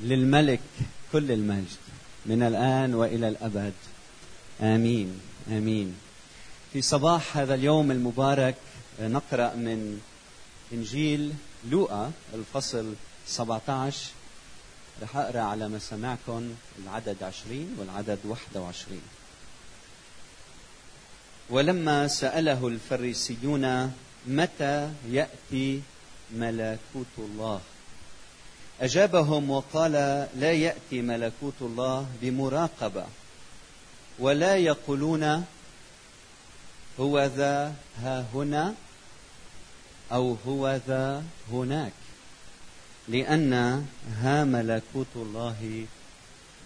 للملك كل المجد من الآن وإلى الأبد. آمين آمين. في صباح هذا اليوم المبارك نقرأ من إنجيل لوقا الفصل 17 رح أقرأ على مسامعكم العدد 20 والعدد 21 ولما سأله الفريسيون متى يأتي ملكوت الله؟ أجابهم وقال لا يأتي ملكوت الله بمراقبة ولا يقولون هو ذا ها هنا أو هو ذا هناك لأن ها ملكوت الله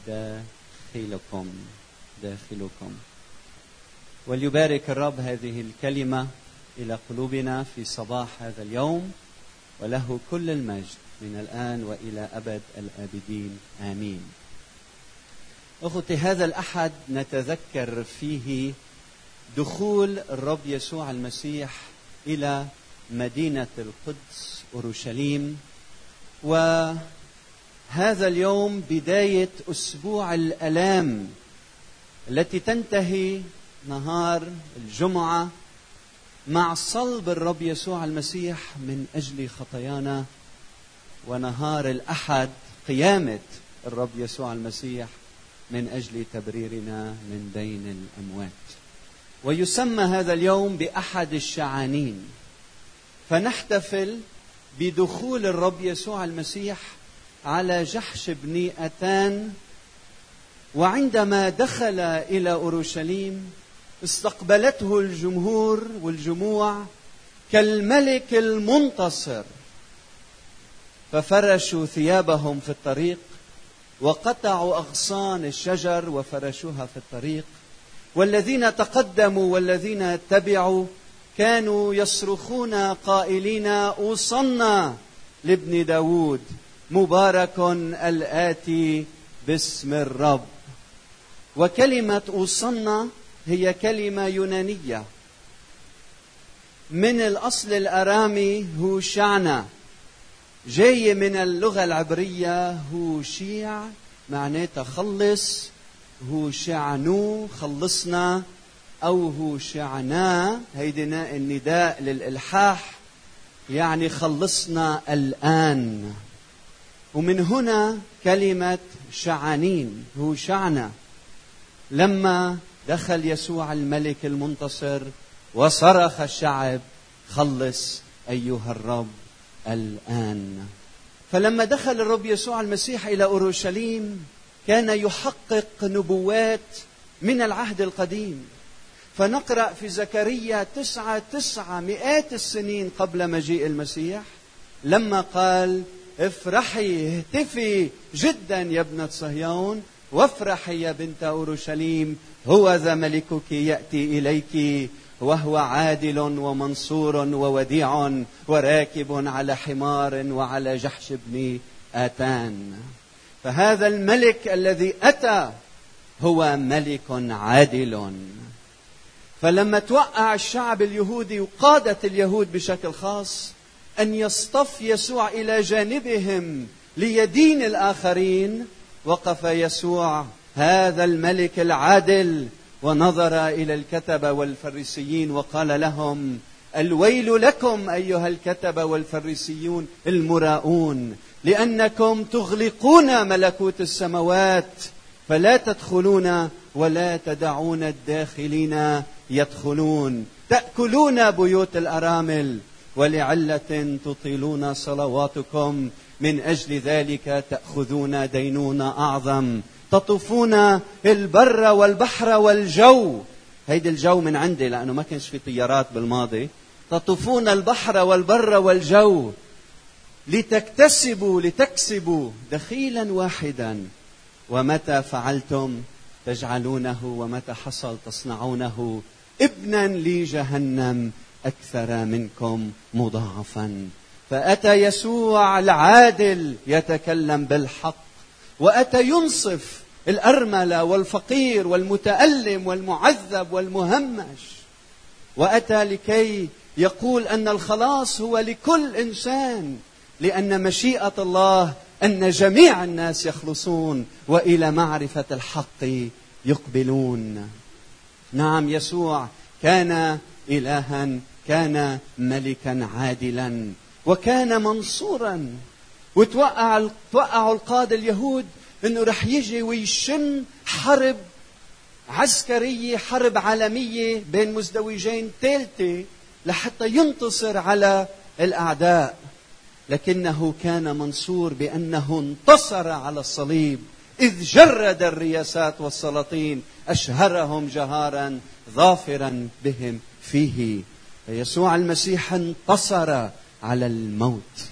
داخلكم داخلكم. وليبارك الرب هذه الكلمة إلى قلوبنا في صباح هذا اليوم. وله كل المجد من الآن وإلى أبد الآبدين. آمين. أخوتي هذا الأحد نتذكر فيه دخول الرب يسوع المسيح إلى مدينة القدس أورشليم وهذا اليوم بداية أسبوع الألام التي تنتهي نهار الجمعة مع صلب الرب يسوع المسيح من أجل خطايانا ونهار الأحد قيامة الرب يسوع المسيح من أجل تبريرنا من بين الأموات. ويسمى هذا اليوم بأحد الشعانين. فنحتفل بدخول الرب يسوع المسيح على جحش بن أتان وعندما دخل إلى أورشليم استقبلته الجمهور والجموع كالملك المنتصر ففرشوا ثيابهم في الطريق وقطعوا أغصان الشجر وفرشوها في الطريق. والذين تقدموا والذين تبعوا كانوا يصرخون قائلين اوصنا لابن داود مبارك الآتي باسم الرب. وكلمة أوصنا هي كلمة يونانية. من الأصل الأرامي هو شعنا جاية من اللغة العبرية هو شيع معناتها خلص هو شعنو خلصنا أو هو شعنا هيدي النداء للإلحاح يعني خلصنا الآن. ومن هنا كلمة شعانين هو شعنا لما دخل يسوع الملك المنتصر وصرخ الشعب خلص أيها الرب الآن. فلما دخل الرب يسوع المسيح إلى أورشليم كان يحقق نبوات من العهد القديم. فنقرأ في زكريا تسعة تسعة مئات السنين قبل مجيء المسيح لما قال افرحي اهتفي جدا يا ابنة صهيون وافرحي يا بنت أورشليم هو ذا ملكك يأتي إليك وهو عادل ومنصور ووديع وراكب على حمار وعلى جحش بن آتان. فهذا الملك الذي أتى هو ملك عادل. فلما توقع الشعب اليهودي وقادة اليهود بشكل خاص أن يصطف يسوع إلى جانبهم ليدين الآخرين وقف يسوع هذا الملك العادل ونظر إلى الكتبه والفريسيين وقال لهم الويل لكم أيها الكتبه والفريسيون المراؤون لأنكم تغلقون ملكوت السماوات فلا تدخلون ولا تدعون الداخلين يدخلون. تأكلون بيوت الأرامل ولعلة تطيلون صلواتكم من أجل ذلك تأخذون دينون أعظم تطوفون البر والبحر والجو. هيدي الجو من عندي لأنه ما كانش في طيارات بالماضي. تطوفون البحر والبر والجو. لتكتسبوا لتكسبوا دخيلا واحدا. ومتى فعلتم؟ تجعلونه ومتى حصل تصنعونه؟ ابنا لجهنم أكثر منكم مضاعفا. فأتى يسوع العادل يتكلم بالحق وأتى ينصف الأرملة والفقير والمتألم والمعذب والمهمش وأتى لكي يقول أن الخلاص هو لكل إنسان لأن مشيئة الله أن جميع الناس يخلصون وإلى معرفة الحق يقبلون. نعم يسوع كان الها كان ملكا عادلا. وكان منصورا. وتوقع توقعوا القاده اليهود انه رح يجي ويشن حرب عسكرية حرب عالمية بين مزدوجين ثالثة لحتى ينتصر على الأعداء. لكنه كان منصور بأنه انتصر على الصليب. إذ جرد الرياسات والسلاطين أشهرهم جهارا ظافرا بهم فيه. فيسوع المسيح انتصر على الموت.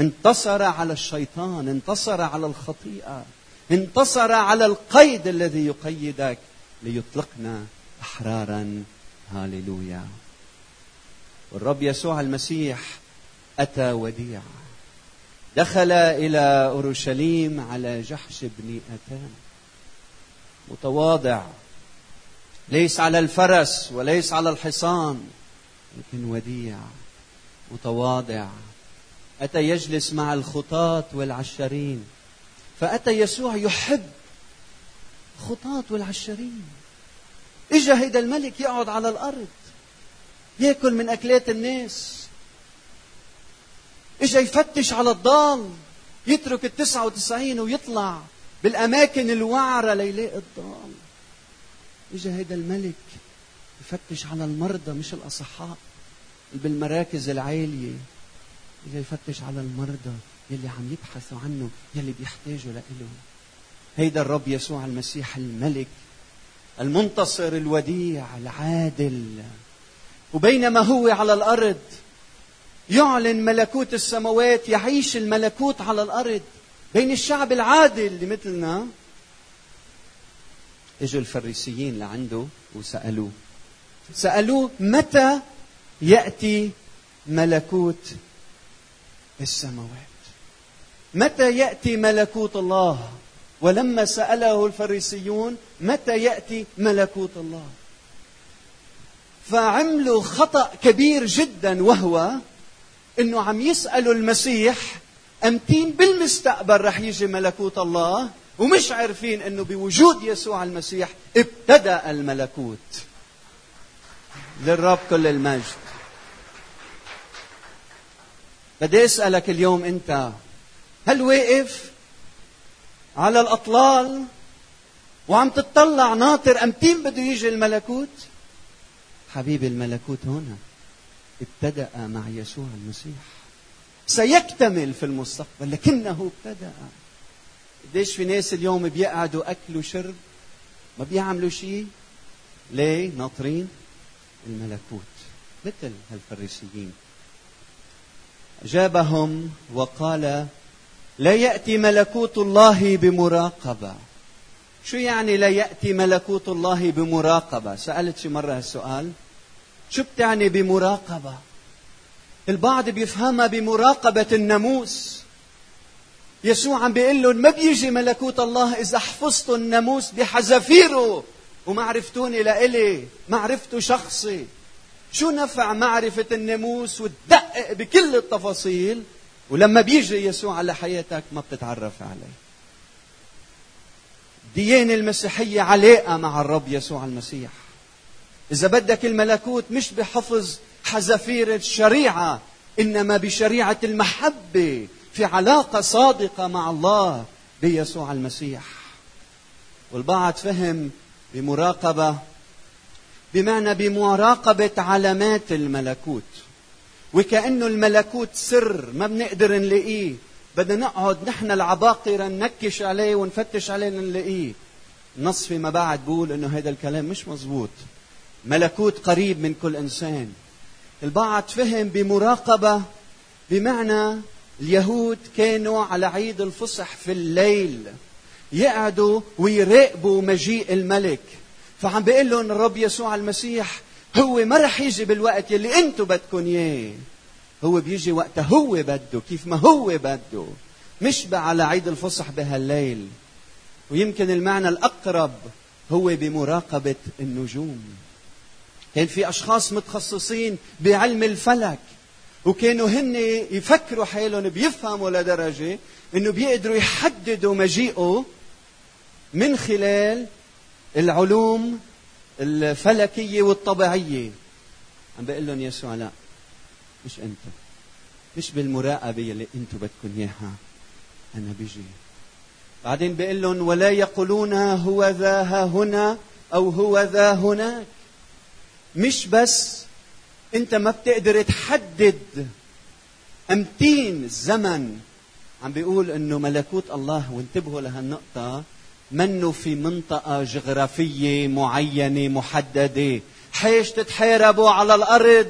انتصر على الشيطان انتصر على الخطيئة انتصر على القيد الذي يقيدك ليطلقنا أحرارا. هاليلويا. والرب يسوع المسيح أتى وديع. دخل إلى أورشليم على جحش بن أتان. متواضع. ليس على الفرس وليس على الحصان لكن وديع. متواضع. أتى يجلس مع الخطاة والعشرين. فأتى يسوع يحب خطاة والعشرين. إجا هيدا الملك يقعد على الأرض. يأكل من أكلات الناس. إجا يفتش على الضال. يترك التسعة وتسعين ويطلع بالأماكن الوعرة ليلاقي الضال. إجا هيدا الملك يفتش على المرضى مش الأصحاء. بالمراكز العالية اجا يفتش على المرضى يلي عم يبحثوا عنه يلي بيحتاجوا لإله هيدا الرب يسوع المسيح الملك المنتصر الوديع العادل. وبينما هو على الأرض يعلن ملكوت السماوات يعيش الملكوت على الأرض. بين الشعب العادل اللي مثلنا إجوا الفريسيين لعنده وسألوه سألوه متى يأتي ملكوت السماوات. متى يأتي ملكوت الله؟ ولما سأله الفريسيون متى يأتي ملكوت الله؟ فعملوا خطأ كبير جدا وهو إنه عم يسألوا المسيح أمتين بالمستقبل رح يجي ملكوت الله؟ ومش عارفين إنه بوجود يسوع المسيح ابتدأ الملكوت. للرب كل المجد. بدي أسألك اليوم أنت هل واقف على الأطلال وعم تطلع ناطر أمتين بده يجي الملكوت؟ حبيبي الملكوت هنا ابتدأ مع يسوع المسيح. سيكتمل في المستقبل لكنه ابتدأ. قديش في ناس اليوم بيقعدوا أكل وشرب ما بيعملوا شيء ليه ناطرين الملكوت مثل هالفريسيين. جابهم وقال لا يأتي ملكوت الله بمراقبة. شو يعني لا يأتي ملكوت الله بمراقبة؟ سألت شي مرة هالسؤال. شو بتعني بمراقبة؟ البعض بيفهمها بمراقبة الناموس. يسوع عم بيقول لهم ما بيجي ملكوت الله إذا حفظتوا الناموس بحذافيره. وما عرفتوني لإلي معرفته شخصي. شو نفع معرفة الناموس وتدقق بكل التفاصيل؟ ولما بيجي يسوع على حياتك ما بتتعرف عليه. الديانة المسيحية علاقة مع الرب يسوع المسيح. إذا بدك الملكوت مش بحفظ حذافير الشريعة إنما بشريعة المحبة في علاقة صادقة مع الله بيسوع المسيح. والبعض فهم بمراقبة بمعنى بمراقبة علامات الملكوت. وكأنه الملكوت سر ما بنقدر نلاقيه. بدنا نقعد نحن العباقرة ننكش عليه ونفتش عليه نلاقيه. نص فيما بعد بقول إنه هذا الكلام مش مزبوط ملكوت قريب من كل إنسان. البعض فهم بمراقبة بمعنى اليهود كانوا على عيد الفصح في الليل. يقعدوا ويراقبوا مجيء الملك. فعم بيقول لهم الرب يسوع المسيح هو ما رح يجي بالوقت يلي أنتم بدكم إياه. هو بيجي وقتها هو بده كيف ما هو بده. مش على عيد الفصح بهالليل. ويمكن المعنى الأقرب هو بمراقبة النجوم. كان في أشخاص متخصصين بعلم الفلك وكانوا هن يفكروا حالهم بيفهموا لدرجة إنه بيقدروا يحددوا مجيئه من خلال العلوم الفلكية والطبيعية. عم بقول لهم يسوع لا مش أنت مش بالمراقبة اللي أنتم بدكم إياها أنا بيجي. بعدين بيقول لهم ولا يقولون هو ذا ها هنا أو هو ذا هناك. مش بس أنت ما بتقدر تحدد أمتين الزمن عم بيقول إنه ملكوت الله وانتبهوا لهالنقطة منه في منطقة جغرافية معينة محددة؟ حيش تتحاربوا على الأرض؟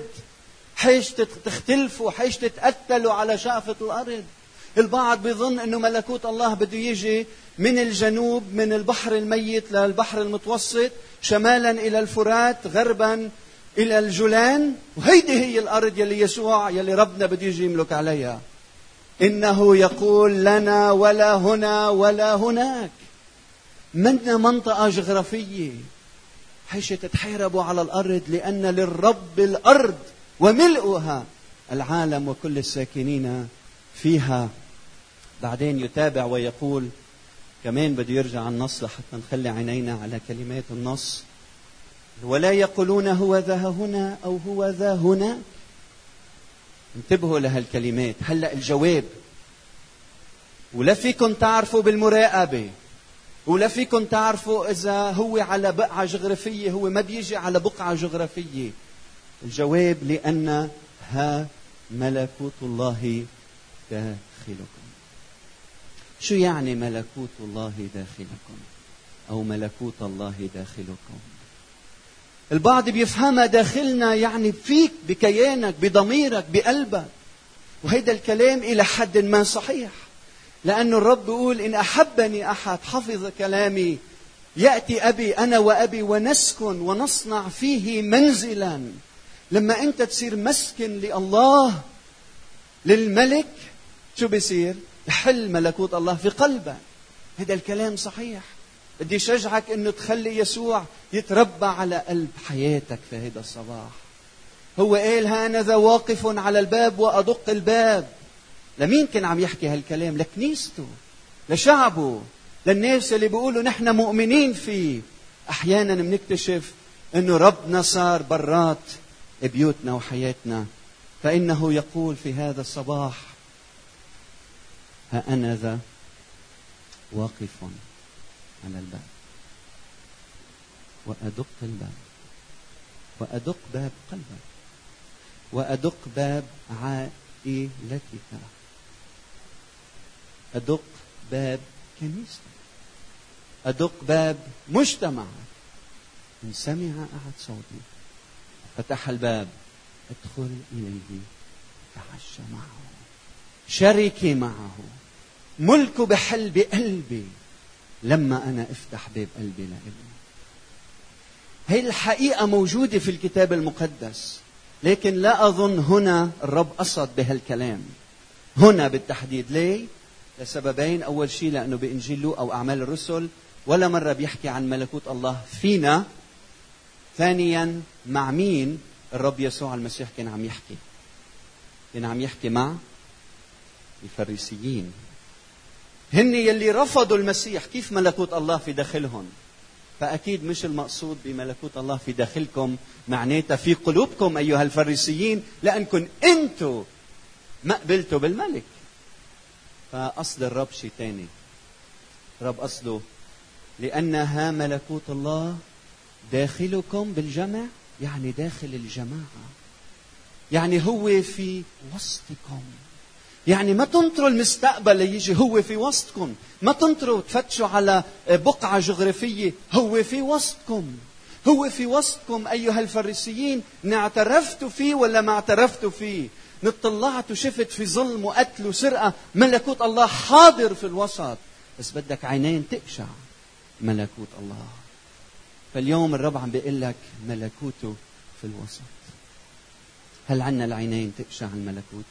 حيش تختلفوا؟ حيش تتقتلوا على شقفه الأرض؟ البعض بيظن إنه ملكوت الله بده يجي من الجنوب من البحر الميت للبحر المتوسط شمالا إلى الفرات غربا إلى الجولان؟ وهيدي هي الأرض يلي يسوع يلي ربنا بده يجي يملك عليها. إنه يقول لنا ولا هنا ولا هناك. منا منطقة جغرافية؟ حيث تتحاربوا على الأرض لأن للرب الأرض وملؤها العالم وكل الساكنين فيها. بعدين يتابع ويقول كمان بده يرجع النص لحتى نخلي عينينا على كلمات النص. ولا يقولون هو ذا هنا أو هو ذا هنا. انتبهوا لهالكلمات. هلأ الجواب. ولا فيكم تعرفوا بالمراقبة. ولا فيكم تعرفوا إذا هو على بقعة جغرافية هو ما بيجي على بقعة جغرافية. الجواب لأن ها ملكوت الله داخلكم. شو يعني ملكوت الله داخلكم؟ أو ملكوت الله داخلكم؟ البعض بيفهمها داخلنا يعني فيك بكيانك بضميرك بقلبك. وهيدا الكلام إلى حد ما صحيح. لأن الرب يقول إن أحبني أحد حفظ كلامي. يأتي أبي أنا وأبي ونسكن ونصنع فيه منزلا. لما أنت تصير مسكن لله للملك شو بيصير؟ يحل ملكوت الله في قلبك هذا الكلام صحيح. بدي أشجعك إنه تخلي يسوع يتربى على قلب حياتك في هذا الصباح. هو قال هانذا واقف على الباب وأدق الباب. لمين كان عم يحكي هالكلام؟ لكنيسته لشعبه للناس اللي بيقولوا نحن مؤمنين فيه. أحيانا بنكتشف إنه ربنا صار برات بيوتنا وحياتنا. فإنه يقول في هذا الصباح ها أنا ذا واقف على الباب. وأدق الباب. وأدق باب قلبك. وأدق باب عائلتك. أدق باب كنيستك أدق باب مجتمعك إن سمع أحد صوتي فتح الباب ادخل إليه تعشى معه شركي معه ملكه بحل بقلبي لما أنا أفتح باب قلبي لإله هي الحقيقة موجودة في الكتاب المقدس لكن لا أظن هنا الرب قصد بهالكلام. هنا بالتحديد. ليه؟ لسببين. أول شيء لأنه بإنجيل لوقا أو أعمال الرسل ولا مرة بيحكي عن ملكوت الله فينا. ثانيا مع مين الرب يسوع المسيح كان عم يحكي؟ كان عم يحكي مع الفريسيين. هن يلي رفضوا المسيح. كيف ملكوت الله في داخلهم؟ فأكيد مش المقصود بملكوت الله في داخلكم معناتها في قلوبكم أيها الفريسيين لأنكم أنتم ما قبلتوا بالملك. فقصد الرب شيء ثاني رب قصده لأنها ملكوت الله داخلكم بالجمع يعني داخل الجماعة. يعني هو في وسطكم. يعني ما تنطروا المستقبل ليجي هو في وسطكم. ما تنطروا تفتشوا على بقعة جغرافية هو في وسطكم. هو في وسطكم أيها الفريسيين إن اعترفتوا فيه ولا ما اعترفتوا فيه؟ نطلعت وشفت في ظلم وقتل وسرقة. ملكوت الله حاضر في الوسط. بس بدك عينين تقشع. ملكوت الله. فاليوم الرب عم بيقول لك ملكوته في الوسط. هل عنا العينين تقشع الملكوت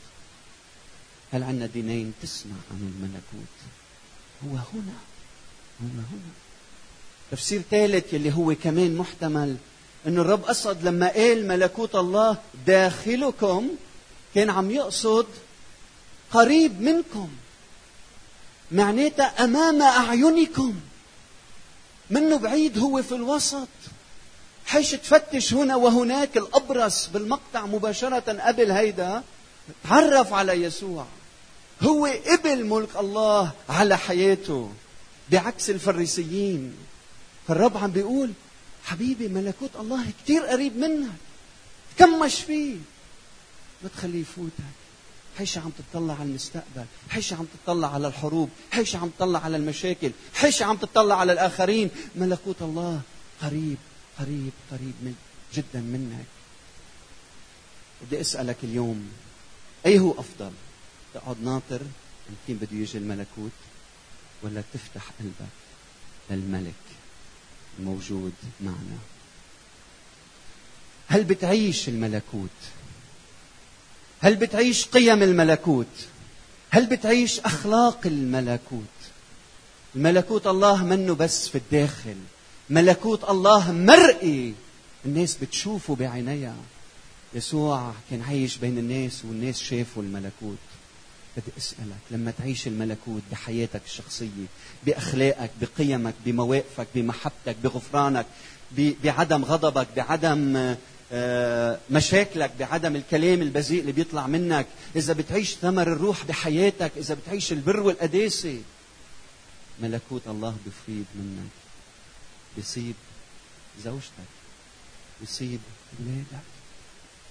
هل عنا دينين تسمع عن الملكوت؟ هو هنا. هو هنا. تفسير ثالث يلي هو كمان محتمل. إنه الرب قصد لما قال ملكوت الله داخلكم كان عم يقصد قريب منكم. معناتها أمام أعينكم. منه بعيد هو في الوسط. حيش تفتش هنا وهناك الأبرص بالمقطع مباشرة قبل هيدا. تعرف على يسوع. هو قبل ملك الله على حياته. بعكس الفريسيين. فالرب عم بيقول حبيبي ملكوت الله كثير قريب منك. تكمش فيه. ما تخليه يفوتك. حيش عم تطلع على المستقبل حيش عم تطلع على الحروب حيش عم تطلع على المشاكل حيش عم تطلع على الآخرين. ملكوت الله قريب قريب قريب من جدا منك. بدي أسألك اليوم أي هو أفضل؟ تقعد ناطر يمكن بده يجي الملكوت ولا تفتح قلبك للملك الموجود معنا؟ هل بتعيش الملكوت هل بتعيش قيم الملكوت؟ هل بتعيش أخلاق الملكوت؟ ملكوت الله منه بس في الداخل. ملكوت الله مرئي. الناس بتشوفه بعينيها. يسوع كان عايش بين الناس والناس شافوا الملكوت. بدي أسألك لما تعيش الملكوت بحياتك الشخصية بأخلاقك بقيمك بمواقفك بمحبتك بغفرانك بعدم غضبك بعدم مشاكلك بعدم الكلام البذيء اللي بيطلع منك إذا بتعيش ثمر الروح بحياتك إذا بتعيش البر والقداسة. ملكوت الله بفيض منك. بيصيب زوجتك. بيصيب أولادك.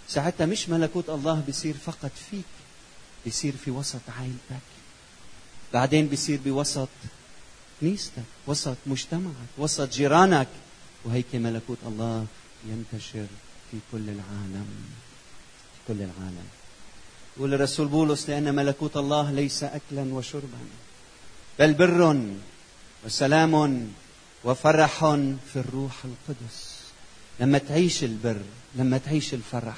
ساعتها مش ملكوت الله بيصير فقط فيك بيصير في وسط عائلتك. بعدين بيصير بوسط كنيستك وسط مجتمعك وسط جيرانك. وهيك ملكوت الله ينتشر. في كل العالم. في كل العالم. يقول الرسول بولس لأن ملكوت الله ليس أكلا وشربا بل بر وسلام وفرح في الروح القدس. لما تعيش البر لما تعيش الفرح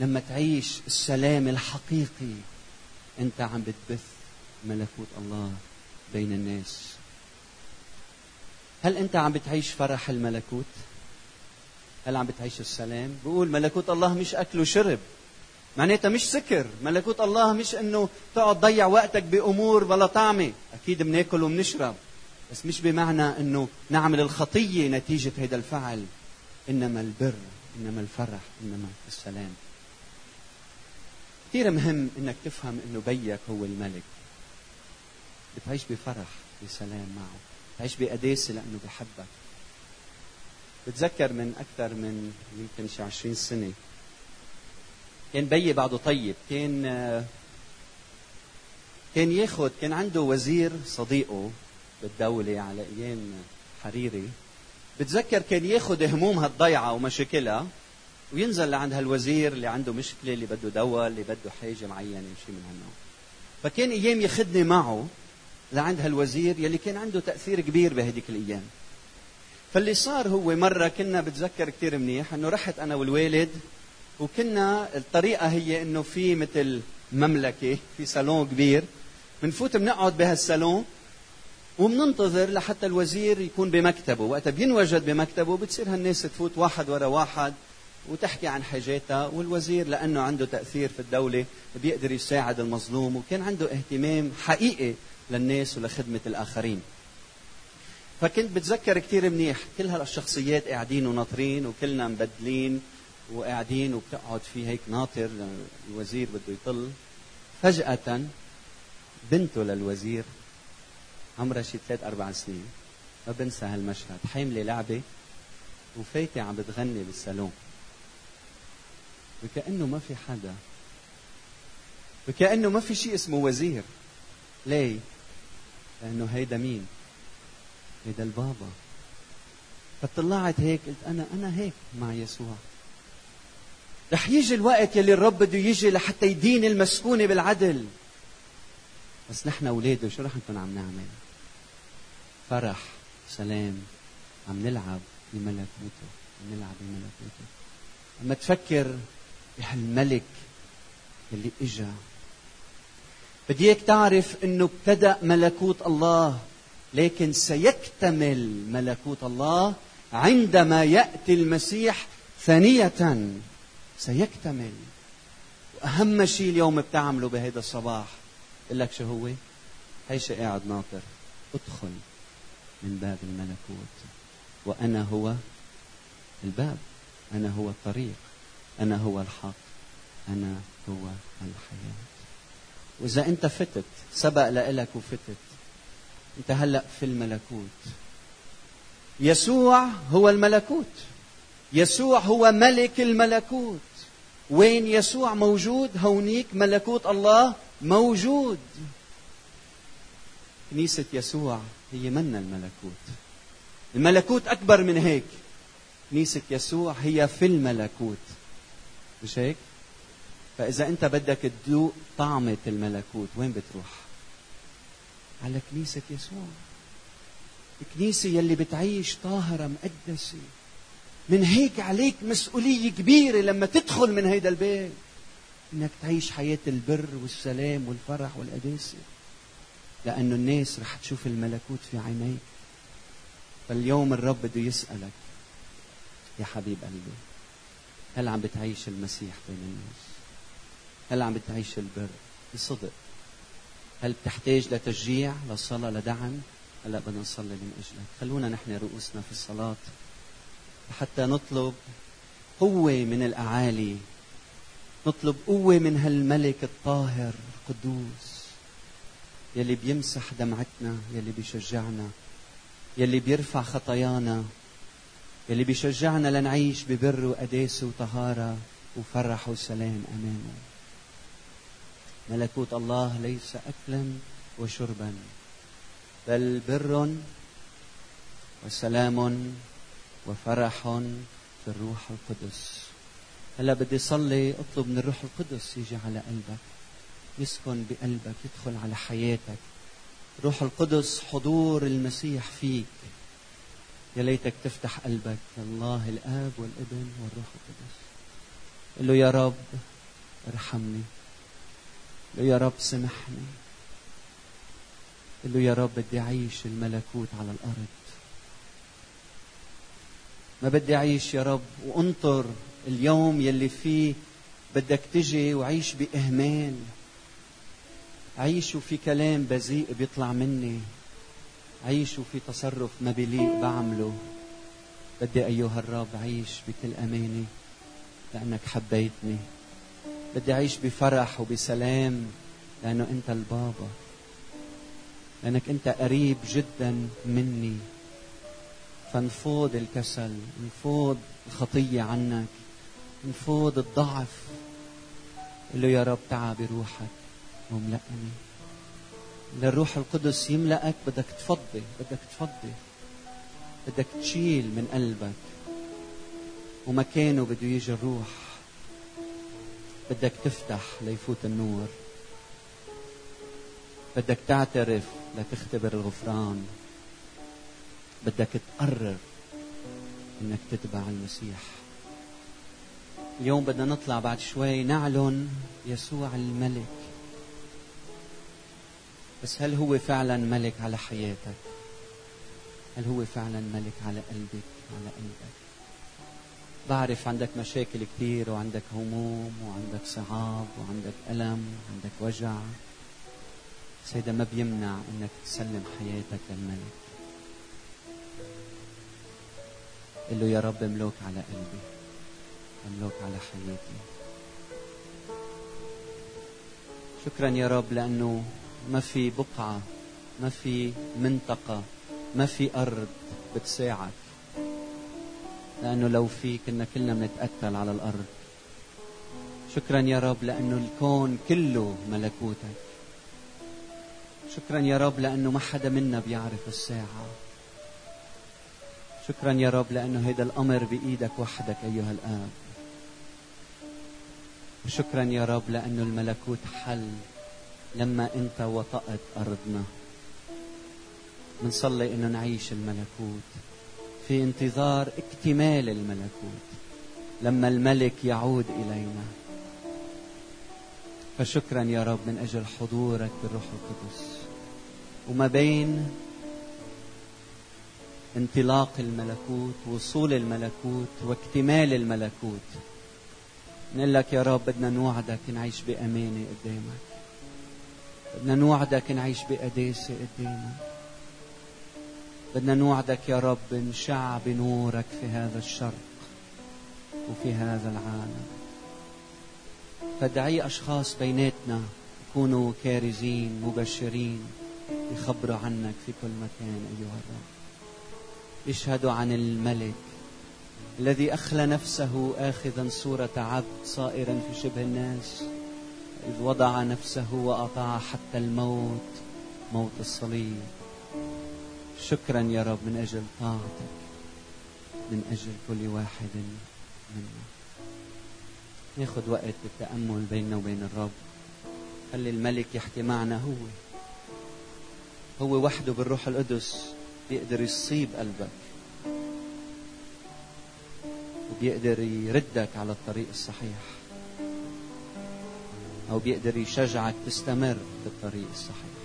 لما تعيش السلام الحقيقي أنت عم بتبث ملكوت الله بين الناس. هل أنت عم بتعيش فرح الملكوت؟ هل عم بتعيش السلام. بقول ملكوت الله مش أكل وشرب. معناتها مش سكر. ملكوت الله مش إنه تقعد تضيع وقتك بأمور بلا طعمة. أكيد بناكل وبنشرب. بس مش بمعنى إنه نعمل الخطية نتيجة هذا الفعل. إنما البر إنما الفرح إنما السلام. كثير مهم إنك تفهم إنه بيك هو الملك. بتعيش بفرح بسلام معه. بتعيش بقداسة لأنه بحبك. بتذكر من أكثر من يمكن شي 20 سنة. كان بيي بعده طيب كان كان ياخذ كان عنده وزير صديقه بالدولة على أيام حريري. بتذكر كان ياخذ همومها الضيعة ومشاكلها وينزل لعند هالوزير اللي عنده مشكلة اللي بده دواء اللي بده حاجة معينة شيء من هالنوع. فكان أيام ياخذني معه لعند هالوزير يلي كان عنده تأثير كبير بهديك الأيام. فاللي صار هو مرة كنا بتذكر كثير منيح إنه رحت أنا والوالد وكنا الطريقة هي إنه في مثل مملكة في صالون كبير بنفوت بنقعد بهالصالون وبننتظر لحتى الوزير يكون بمكتبه. وقتها بينوجد بمكتبه بتصير هالناس تفوت واحد ورا واحد وتحكي عن حاجاتها والوزير لأنه عنده تأثير في الدولة بيقدر يساعد المظلوم وكان عنده اهتمام حقيقي للناس ولخدمة الآخرين. فكنت بتذكر كثير منيح. كل هالشخصيات قاعدين وناطرين وكلنا مبدلين وقاعدين وبتقعد في هيك ناطر الوزير بده يطل. فجأة بنته للوزير عمرها شي ثلاث أربع سنين ما بنسى هالمشهد. حاملة لعبة وفايتة عم بتغني بالصالون. وكأنه ما في حدا. وكأنه ما في شيء اسمه وزير. ليه؟ لأنه هيدا مين؟ هيدا البابا فطلعت هيك قلت أنا أنا هيك مع يسوع. رح يجي الوقت يلي الرب بده يجي لحتى يدين المسكونة بالعدل. بس نحن أولاده شو رح نكون عم نعمل؟ فرح سلام عم نلعب بملكوته عم نلعب بملكوته لما تفكر بهالملك اللي إجا. بدي إياك تعرف إنه ابتدأ ملكوت الله. لكن سيكتمل ملكوت الله عندما يأتي المسيح ثانية سيكتمل. وأهم شيء اليوم بتعمله بهيدا الصباح. بقول لك شو هو؟ هي شيء قاعد ناطر. ادخل من باب الملكوت. وأنا هو الباب. أنا هو الطريق. أنا هو الحق. أنا هو الحياة. وإذا أنت فتت سبق لك وفتت. انت هلا في الملكوت. يسوع هو الملكوت. يسوع هو ملك الملكوت. وين يسوع موجود؟ هونيك ملكوت الله موجود. كنيسة يسوع هي منا الملكوت. الملكوت أكبر من هيك. كنيسة يسوع هي في الملكوت. مش هيك؟ فإذا أنت بدك تذوق طعمة الملكوت وين بتروح؟ على كنيسة يسوع. الكنيسة يلي بتعيش طاهرة مقدسة. من هيك عليك مسؤولية كبيرة لما تدخل من هيدا البيت. إنك تعيش حياة البر والسلام والفرح والقداسة. لأنه الناس رح تشوف الملكوت في عينيك. فاليوم الرب بده يسألك يا حبيب قلبي هل عم بتعيش المسيح بين الناس؟ هل عم بتعيش البر بصدق؟ هل بتحتاج لتشجيع لصلاة لدعم؟ هلا بدنا نصلي من أجلك. خلونا نحن رؤوسنا في الصلاة حتى نطلب قوة من الأعالي. نطلب قوة من هالملك الطاهر القدوس يلي بيمسح دمعتنا يلي بيشجعنا يلي بيرفع خطايانا يلي بيشجعنا لنعيش ببر وقداسه وطهارة وفرح وسلام. امامه ملكوت الله ليس اكلا وشربا بل بر وسلام وفرح في الروح القدس. هلا بدي صلي اطلب من الروح القدس يجي على قلبك يسكن بقلبك يدخل على حياتك. روح القدس حضور المسيح فيك. يا ليتك تفتح قلبك. الله الآب والابن والروح القدس. قل له يا رب ارحمني. له يا رب سامحني. قل له يا رب بدي أعيش الملكوت على الأرض. ما بدي أعيش يا رب وأنطر اليوم يلي فيه بدك تجي وعيش بإهمال. عيش وفي كلام بذيء بيطلع مني. عيش وفي تصرف ما بليق بعمله. بدي أيها الرب عيش بكل أمانة لأنك حبيتني. بدي أعيش بفرح وبسلام لأنه أنت البابا. لأنك أنت قريب جدا مني. فنفوض الكسل نفوض الخطية عنك نفوض الضعف. قل له يا رب تعا بروحك واملأني. للروح القدس يملأك بدك تفضي بدك تفضي. بدك تشيل من قلبك ومكانه بده يجي الروح. بدك تفتح ليفوت النور. بدك تعترف لتختبر الغفران. بدك تقرر إنك تتبع المسيح. اليوم بدنا نطلع بعد شوي نعلن يسوع الملك. بس هل هو فعلا ملك على حياتك؟ هل هو فعلا ملك على قلبك على قلبك؟ بعرف عندك مشاكل كثير وعندك هموم وعندك صعاب وعندك ألم وعندك وجع. سيدا ما بيمنع إنك تسلم حياتك للملك. قل له يا رب املك على قلبي املك على حياتي. شكرا يا رب لأنه ما في بقعة ما في منطقة ما في أرض بتساعد. لأنه لو في كنا كلنا بنتقتل على الأرض. شكرا يا رب لأنه الكون كله ملكوتك. شكرا يا رب لأنه ما حدا منا بيعرف الساعة. شكرا يا رب لأنه هذا الأمر بإيدك وحدك أيها الآب. وشكرا يا رب لأنه الملكوت حل لما أنت وطأت أرضنا. بنصلي أنه نعيش الملكوت. في انتظار اكتمال الملكوت لما الملك يعود إلينا. فشكرا يا رب من أجل حضورك بالروح القدس. وما بين انطلاق الملكوت وصول الملكوت واكتمال الملكوت نقول لك يا رب بدنا نوعدك نعيش بأمانة قدامك. بدنا نوعدك نعيش بقداسة قدامك. بدنا نوعدك يا رب نشع بنورك في هذا الشرق وفي هذا العالم. فادعي أشخاص بيناتنا يكونوا كارزين مبشرين يخبروا عنك في كل مكان أيها الرب. يشهدوا عن الملك الذي أخلى نفسه آخذا صورة عبد صائرا في شبه الناس إذ وضع نفسه وأطاع حتى الموت موت الصليب. شكرا يا رب من أجل طاعتك. من أجل كل واحد منا. ناخذ وقت بالتأمل بيننا وبين الرب. خلي الملك يحكي معنا هو. هو وحده بالروح القدس بيقدر يصيب قلبك وبيقدر يردك على الطريق الصحيح أو بيقدر يشجعك تستمر في الطريق الصحيح.